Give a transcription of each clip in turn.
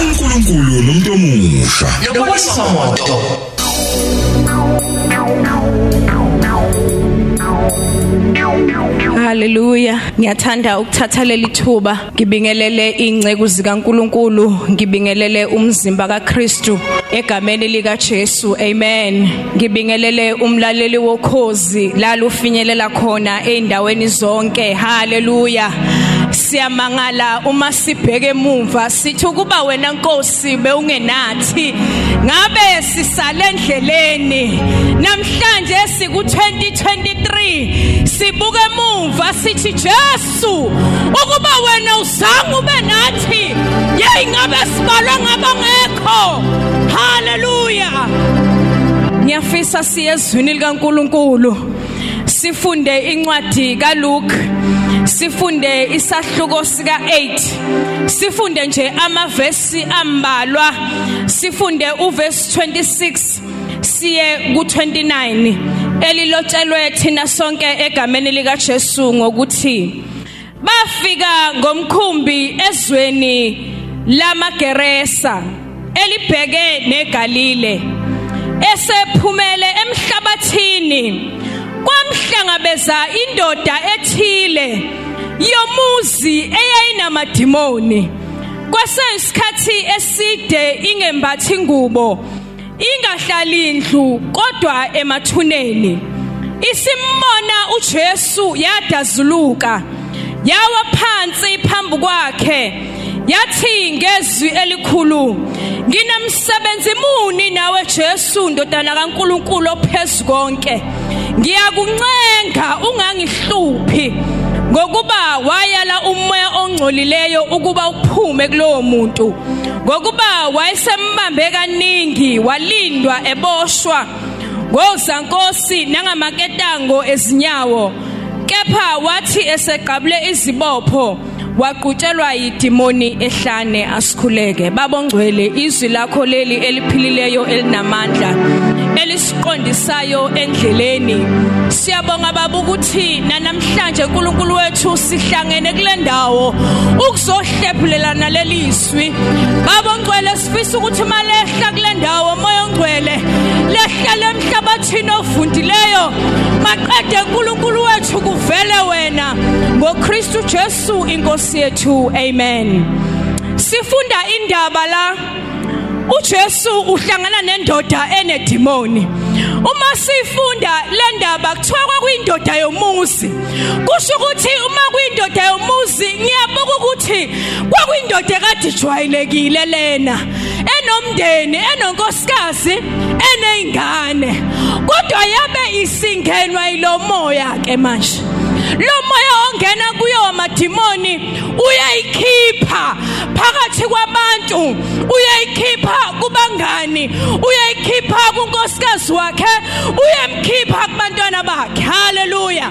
uNkulunkulu nomuntu omusha Yobonisa moto. Haleluya. Ngiyathanda ukuthatha leli thuba ngibingelele ingceku zikaNkuluNkulu, ngibingelele umzimba kaKristu egameni lika Jesu. Amen. Ngibingelele umlaleli wokhozi la lufinyelela khona eindaweni zonke. Haleluya. Siyamangala uma sibheke emuva sithi ukuba wena Nkosi bewungenathi ngabe sisale endleleni? Namhlanje siku 2023 sibuka emuva sithi Jesu ukuba wena uzange ube nathi yey ngabe sibalwa ngabangekho haleluya ngiyafisa siyezwini likaNkuluNkulu. Sifunde incwadi kaLuke. Sifunde isahluko sika 8 sifunde nje amavesi ambalwa. Sifunde uverse 26 siye ku 29 elilotshelwe thina sonke egameni lika Jesu ngokuthi bafika ngomkhumbi ezweni lamageresa elibheke neGalile esephumele emhlabathini. Kwamhlangabeza indoda ethile yomuzi eyayinamadimoni. Kwaseyisikhathi eside ingembathi ingubo ingahlali indlu kodwa emathuneni. Isimbona uJesu yadazuluka yawa phansi phambi kwakhe. Yathi ngezwi elikhulu nginamsebenzi muni nawe Jesu ndodana kaNkuluNkulu ophezukonke ngiyakuncenga ungangihluphi ngokuba wayala umoya ongcolileyo ukuba uphume kulowo muntu. Ngokuba wayesembambe kaningi walindwa eboshwa. Ngozankosi nangamaketango ezinyawo. Kepha wathi eseqabule izibopho waqutshelwa yidimoni ehlane asikhuleke. Babongcwele izwi lakho leli eliphilileyo elinamandla elisiqondisayo endleleni. Siyabonga baba ukuthi namhlanje uNkulunkulu wethu sihlangene kule ndawo ukuzohlephulelana lelizwi baba ongcwele sifisa ukuthi malehla kule ndawo moya ongcwele. Lehlele emhlabathini ovundileyo. Maqede uNkulunkulu wethu kuvele wena. ngoKristu Jesu inkosi yethu. Amen. Sifunda indaba la. uJesu uhlangana nendoda enedimoni. Uma sifunda le ndaba kuthiwa kwakuyindoda yomuzi. Kusho ukuthi uma kuyindoda yomuzi ngiyabuka ukuthi kwakuyindoda ekade ijwayelekile lena. Enomndeni enonkosikazi eneyingane kodwa yabe isingenwa yilomoya ke manje. Lo moya ongena kuyo wamadimoni uyayikhipha phakathi kwabantu uyayikhipha kubangani uyayikhipha kunkosikazi wakhe uyamkhipha kubantwana bakhe. Haleluya.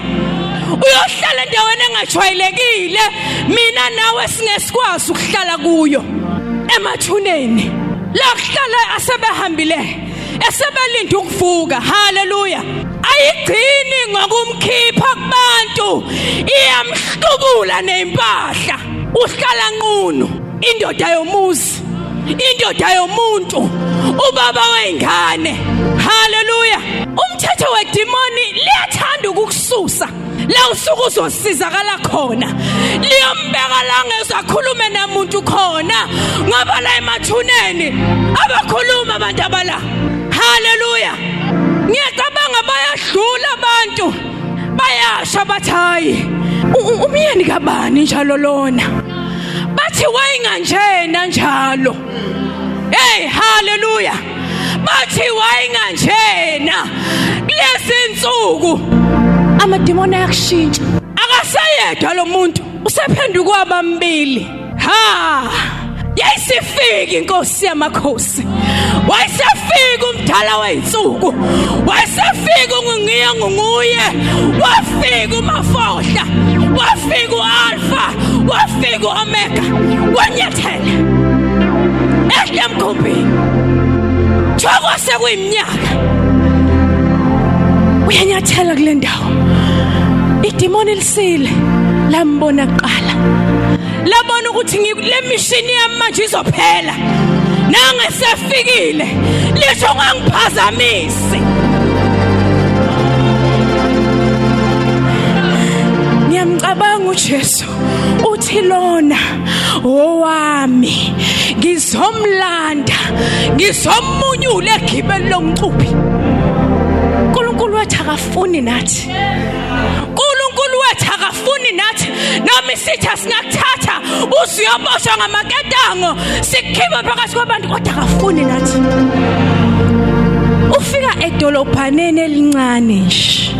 Uyohlala endaweni engajwayelekile mina nawe singesikwazi ukuhlala kuyo emathuneni. La kuhlala asebehambile esebelinda ukuvuka haleluya. Ayigcini ngokumkhipha kubantu. Iyamhlubula nempahla. Uhlala nqunu. Indoda yomuzi indoda yomuntu ubaba weingane haleluya. Umthetho wedimoni liyathanda ukukususa. La usuku uzosizakala khona. Liyombeka la ngezakhulume namuntu khona. Ngoba la emathuneni abakhuluma abantu abala. Haleluya! Ngiyacabanga bayadlula abantu. Bayasha bathayi umyeni kabani njalo lona? Bathi wayinganjena njalo hey haleluya! Bathi wayinganjena kulezi insuku amadimoni ayakushintsha. Akasayedwa lo muntu. Usephenduka kwabambili ha! Yayisifika inkosi yamakhosi. Wayesefika umdala weinsuku wayesefika ungiya ngunguye. Wafika umafohla. Wafika ualfa wafika uomega. Wanyathela. Ehlomkhumbini thoko sekuyiminyaka uyanyathela kule ndawo. Idimoni lisile lambona kuqala. Labona ukuthi le mishini yami manje izophela. Nangesefikile. Lisho ngangiphazamisi. Ngiyamcabanga uJesu. Uthi lona owami ngizomlanda. Ngizomunyula egibeni lomcuphi. uNkulunkulu wethu akafuni nathi. uNkulunkulu wethu akafuni nathi. Noma isithi asingakuthatha usiyoboshwa ngamaketango sikhibe phakathi kwabantu kodwa akafuni nathi. Ufika edolophaneni elincane nje.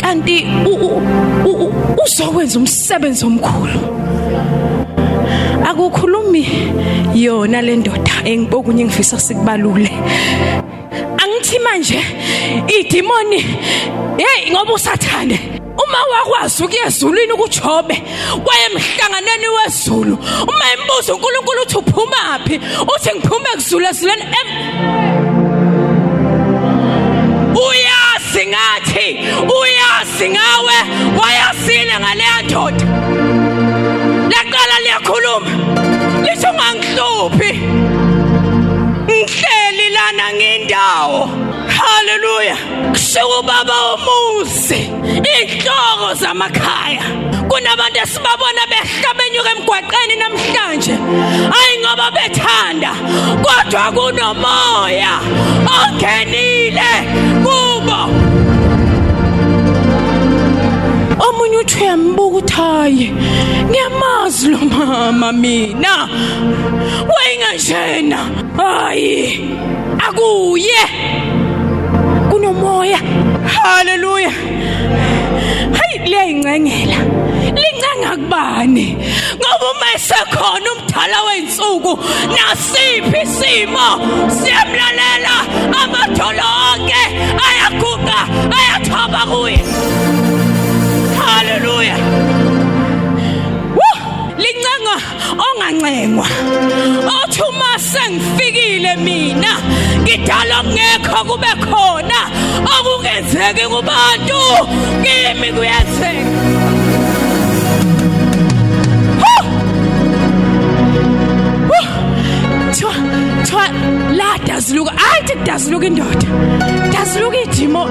Kanti uzokwenza umsebenzi omkhulu. Akukhulumi yona le ndoda engibokunye ngifisa sikubalule. Idimoni. Hey ngoba usathane. Uma wakwazi ukuya ezulwini ukujobe wayemhlanganeni wezulu. Uma imbuzo uNkulunkulu uthi uphuma phi? Uthi ngiphuma ekuzulu ezuleni uyazi ngathi uyazi ngawe wayasile ngaleya ndoda. Laqala liyakhuluma lisho ngangihluphi ngihleli lana ngendawo. Haleluya kushiwo ubaba omuzi inhloko zamakhaya. Kunabantu esibabona behlabenyuka emgwaqeni namhlanje. Ayi ngoba bethanda kodwa kunomoya ongenile kubo. Omunye uthi uyambuka uthi hayi ngiyamazi lo mama mina. Wayinganjena hayi akuye. Kunomoya haleluya. Hayi liyayincengela lincenga kubani? Ngoba uma esekhona umdala weinsuku nasiphi isimo? Siyamlalela amadolo onke ayaguqa ayathoba kuye. Ongancengwa. Othi uma sengifikile mina ngidala kungekho kube khona okungenzeki kubantu kimi kuyenzeka. Twa twa la daziluka ayithi daziluka indoda daziluka idimo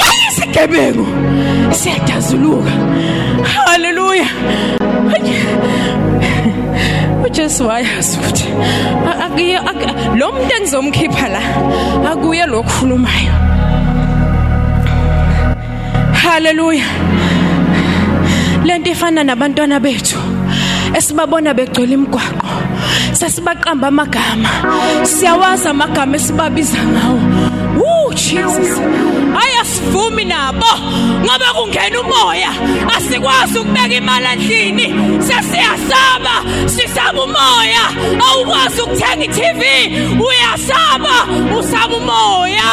yayisigebengu siyadazuluka haleluya. uJesu wayazi ukuthi akuye lo muntu engizomkhipha la akuye lokhulumayo haleluya lento ifana nabantwana bethu esibabona begcwele imigwaqo sesibaqamba amagama siyawazi amagama esibabiza ngawo Woo Jesus. Ayasivumi nabo ngoba kungena umoya. Asikwazi ukubeka imali endlini. Sesiyasaba sisaba umoya. Awukwazi ukuthenga iTV uyasaba usaba umoya.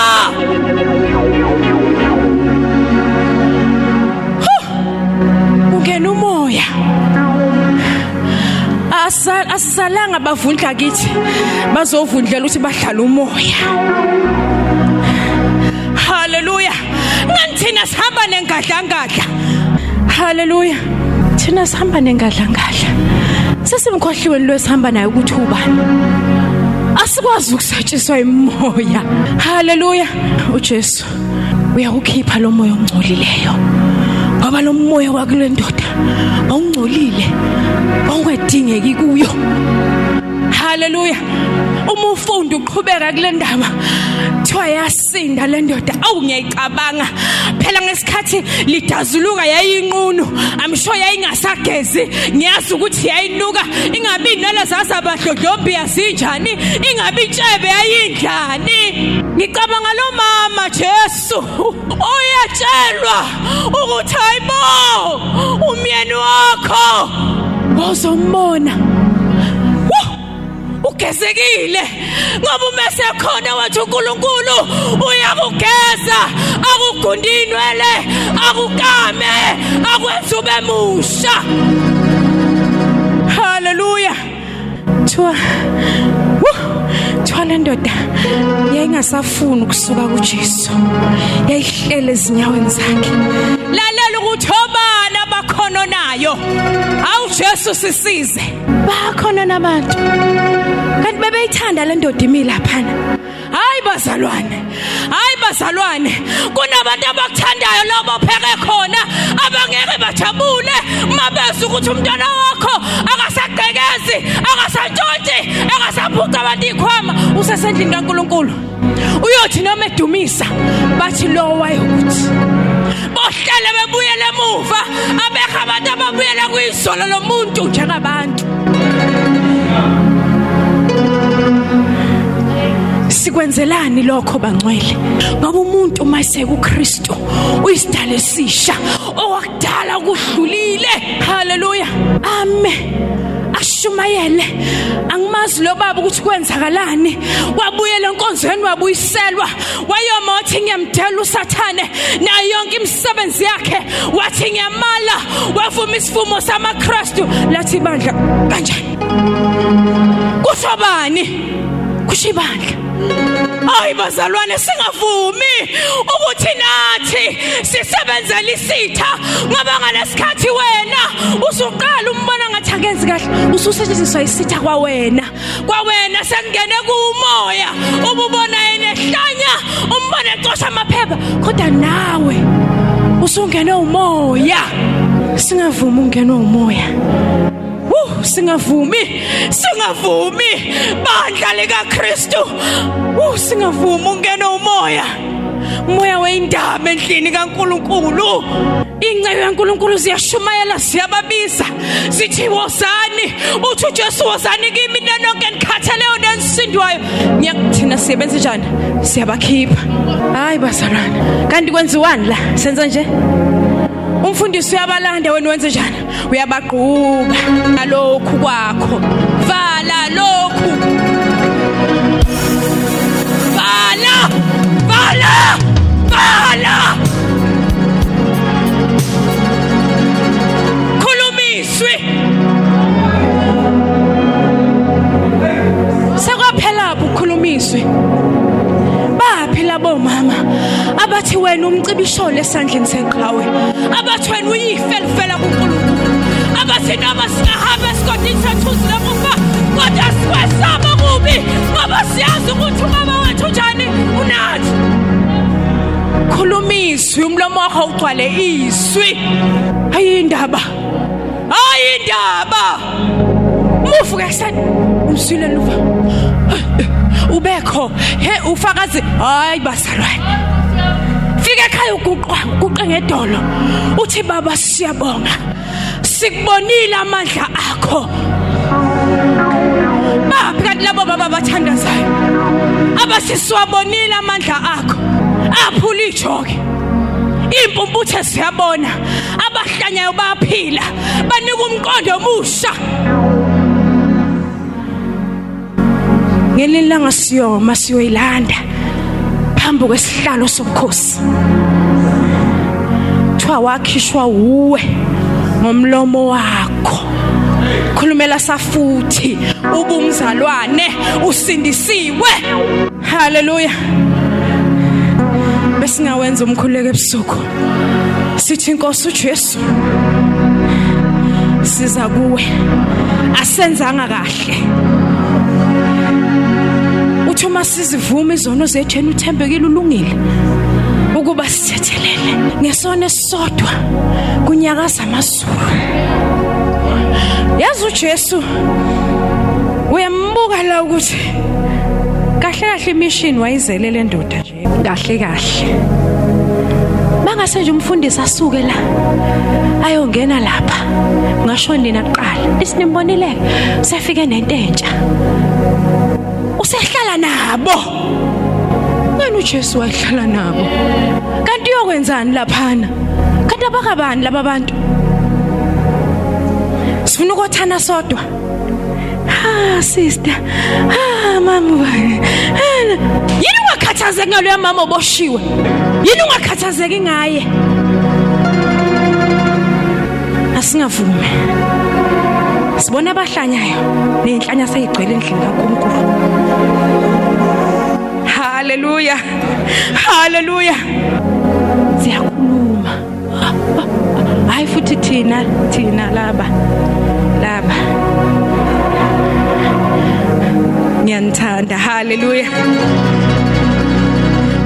Ungena umoya. Asisalanga bavundla kithi. Bazovundlela ukuthi bahlala umoya. Thina sihamba nengadlangadla. Haleluya thina sihamba nengadlangadla. Sesimkhohliwe lo esihamba naye ukuthi ubani? Asikwazi ukusatshiswa imoya haleluya uJesu uyawukhipha lo moya ongcolileyo. Ngoba lo moya wakule ndoda awungcolile awungadingeki kuyo. Haleluya uma ufunda uqhubeka kule ndaba thiwa yasinda le ndoda awu ngiyayicabanga phela ngesikhathi lidazuluka yayinqunu. Amsho yayingasagezi. Ngiyazi ukuthi yayinuka. Ingabi nalezasa abadlodlombi yasinjani? Ingabi intshebe yayindlani? Ngicabanga lo mama Jesu oyatshelwa ukuthi hayibo umyeni wakho. Ozombona ugezekile ngoba umese khona wathi uNkulunkulu uyakugeza akugundinwele akukame akwenza ube musha. Haleluya thiwa thiwa le ndoda yayingasafuni ukusuka kuJesu. Yayihlele ezinyaweni zakhe. Lalela ukuthi obani amakhono nayo? Awu Jesu sisize. Bakhona nabantu. Bebeyithanda le ndoda imila phana hayi bazalwane. Hayi bazalwane. Kunabantu abakuthandayo lobo pheke khona. Abangeke bajabule. Mabeza ukuthi umntwana wakho akasagqekezi akasantshontshe akasaphuca abantu ikhwama. Usesendlini kaNkuluNkulu. Uyothi noma edumisa bathi lo wayokuthi bohlale bebuyele emuva. Abekho abantu ababuyela kuyizolo lomuntu njengabantu. Sikwenzelani lokho bangcwele? Ngoba umuntu mayiseke uKristu uyisidale sisha owakudala kudlulile. Haleluya. Amen ashumayele. Angimazi lo baba ukuthi kwenzakalani. Wabuyela enkonzweni wabuyiselwa. Wayoma wathi ngiyamdela usathane nayo yonke imisebenzi yakhe. Wathi ngiyamala wavuma isivumo samaKristu. Lathi ibandla kanjani kusho bani? Kusho ibandla. Hayi bazalwane singavumi ukuthi nathi sisebenzele isitha ngoba ngalesikhathi wena usuqala umbona ngathi akenzi kahle. Ususetshenziswa isitha kwawena. Kwawena sekungene kumoya. Ububona enehlanya umbona ecosha amaphepha. Kodwa nawe usungene umoya. Singavumi ungene umoya. Singavumi singavumi. Bandla lika Kristu uh singavumi ungena umoya. Umoya weindaba endlini kaNkuluNkulu. Ingcebo yaNkuluNkulu ziyashumayela siyababiza sithi wozani uthi uJesu wozani kimi nonke nikhatheleyo nensindwayo. Ngiyakuthina sisebenza njani? Siyabakhipha. Hayi bazalwana kanti kwenziwani la? Senza nje? Umfundisi uyabalanda wena wenze njani? Uyabagquba nalokhu kwakho. Vala lokhu. Vala! Vala! Vala! Khulumiswe! Sekwaphela ukukhulumiswe baphila bomama abathi wena umcibisholo esandleni seqhawe abathi wena uyife lifela kuNkulunkulu abathi noma singahamba esigodini sethuzi lokufa kodwa sikwesaba kubi ngoba siyazi ukuthi umama wethu njani unathi khulumiswe umlomo wakho ugcwale izwi. Ayindaba ayindaba muvuka kuseni umsile luva ubekho. He ufakazi. Hayi basalwane fika ekhaya uguqwa uguqe ngedolo. Uthi baba siyabonga. Sikubonile amandla akho. Baphi kanti labo baba bathandazayo. Abasisiwabonile amandla akho. Aphula ijoke impumputhe siyabona. Abahlanyayo baphila. Banika umqondo omusha. Ngelinye ilanga siyoma siyoyilanda phambi kwesihlalo sobukhosi. Kuthiwa wakhishwa wuwe ngomlomo wakho. Khulumela safuthi ubumzalwane usindisiwe. Haleluya besingawenza umkhuleko ebusuku. Sithi inkosi uJesu siza kuwe. Asenzanga kahle. Uthi uma sizivuma izono zethu yena uthembekile ulungile. Ukuba sithethelele ngesona esisodwa kunyakaza amazulu. Yazi uJesu uyambuka la ukuthi kahle kahle imission wayizele le ndoda nje kahle kahle. Bangase nje umfundisi asuke la ayongena lapha. Ngasho nina kuqala isinimbonile usefike nento entsha. Usehlala nabo. Ngani uJesu wayehlala nabo? Kanti uyokwenzani laphana? Kanti abakabani laba bantu? Sifuna ukuthana sodwa? Ha sister. Ha mama yini ungakhathazeki ngalo mama oboshiwe? Yini ungakhathazeki ngaye? Asingavumi. Sibona abahlanyayo nenhlanya seyigcwele endlini kaNkulunkulu. Haleluya haleluya siyakhuluma hayi futhi thina thina laba laba ngiyanithanda haleluya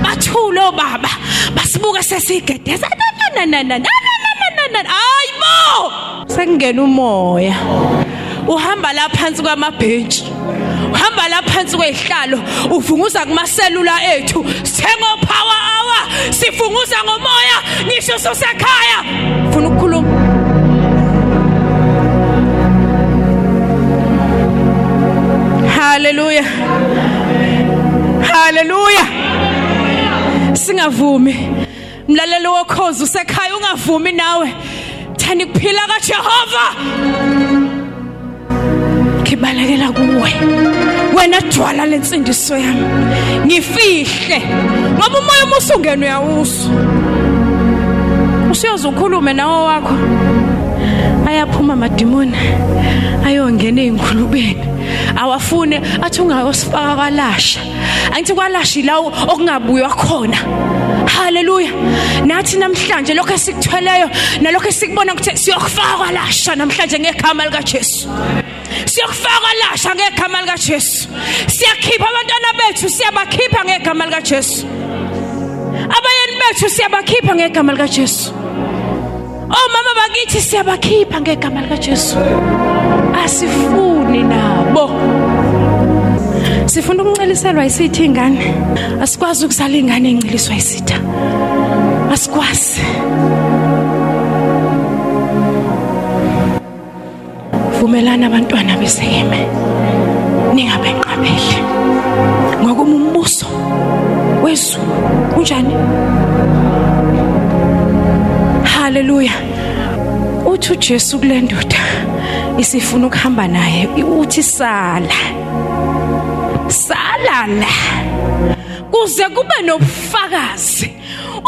bathulo baba basibuka sesigedeza na na na na na ayibo sekungena umoya uhamba la phansi kwamabhenji uhamba la phansi kwezihlalo uvunguza kumaselula ethu. Sengo power hour sifunguza ngomoya ngisho sosekhaya. Ufuna ukukhuluma. Hallelujah. Hallelujah. Singavumi. Mlalelo wokhozi usekhaya ungavumi nawe. Thani kuphila kaJehova. Ngibalekela kuwe. Wena dwala lensindiso yami. Ngifihle. Ngoba umoya umusungene uyawuso usiyoza ukhulume nawo wakho ayaphuma amadimoni. Ayongena ezingulubeni awafune athi ungayosifaka kwalasha. Angithi kwalasha ilawo okungabuywa khona. Haleluya. Nathi namhlanje lokho esikuthweleyo nalokho esikubona ukuthi siyokufaka kwalasha namhlanje ngegama lika Jesu siyokufaka lasha ngegama lika Jesu siyakhipha abantwana bethu siyabakhipha ngegama lika Jesu abayeni bethu siyabakhipha ngegama lika Jesu omama bakithi siyabakhipha ngegama lika Jesu asifuni nabo. Sifuna ukunceliselwa isithi ingane. Asikwazi ukuzala ingane enciliswa isitha asikwazi. Vumelana abantwana beseyeme ningabenqabeli ngokuba umbuso wezulu unjani haleluya. Uthi uJesu kulendoda isifuna ukuhamba naye uthi sala. Sala la kuze kube nobufakazi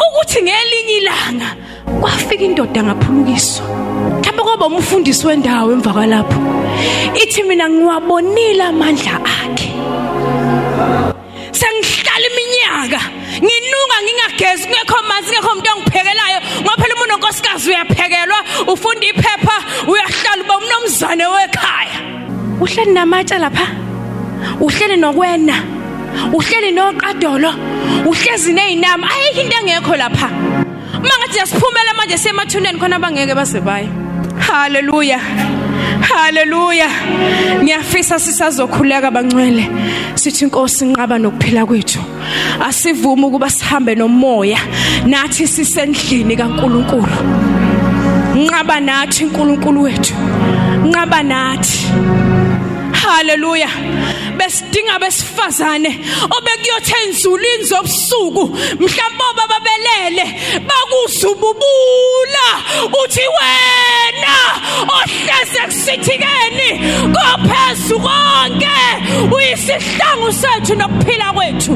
ukuthi ngelinye ilanga kwafika indoda ngaphulukiswa kwaba umfundisi wendawo emva kwalapho. Ithi mina ngiwabonile amandla akhe. Sengihlala iminyaka nginuka ngingagezi kungekho manzi kungekho umuntu ongiphekelayo ngoba phela umuntu onkosikazi uyaphekelwa ufunda iphepha uyahlala uba umnomzane wekhaya. Uhleli namatshe lapha uhleli nokwena uhleli noqadolo uhlezi nezinama ayikho into engekho lapha. Mangathi yasiphumela manje semathuneni khona abangeke baze baye. Haleluya haleluya ngiyafisa sisazokhuleka bangcwele sithi inkosi inqaba nokuphila kwethu. Asivumi ukuba sihambe nomoya nathi sisendlini kaNkuluNkulu. Nqaba nathi uNkulunkulu wethu. Nqaba nathi. Haleluya besidinga besifazane obekuyothe inzulini zobusuku mhlawumbe babelele bakuzububula. Uthi wena ohleze kusithikeni kophezu konke uyisihlangu sethu nokuphila kwethu.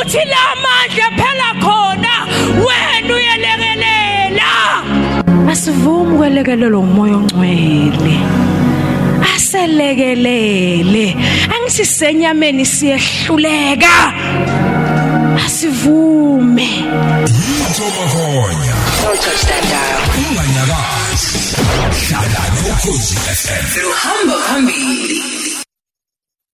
Uthi la mandla phela khona wena uyelekelela. Asivumi kwelekelelo umoya ongcwele. Aselekelele. Angithi senyameni siyehluleka asivume Thoba khona Don't touch that dial. unganyakazi hlala nokhozi FM Luhamba phambili.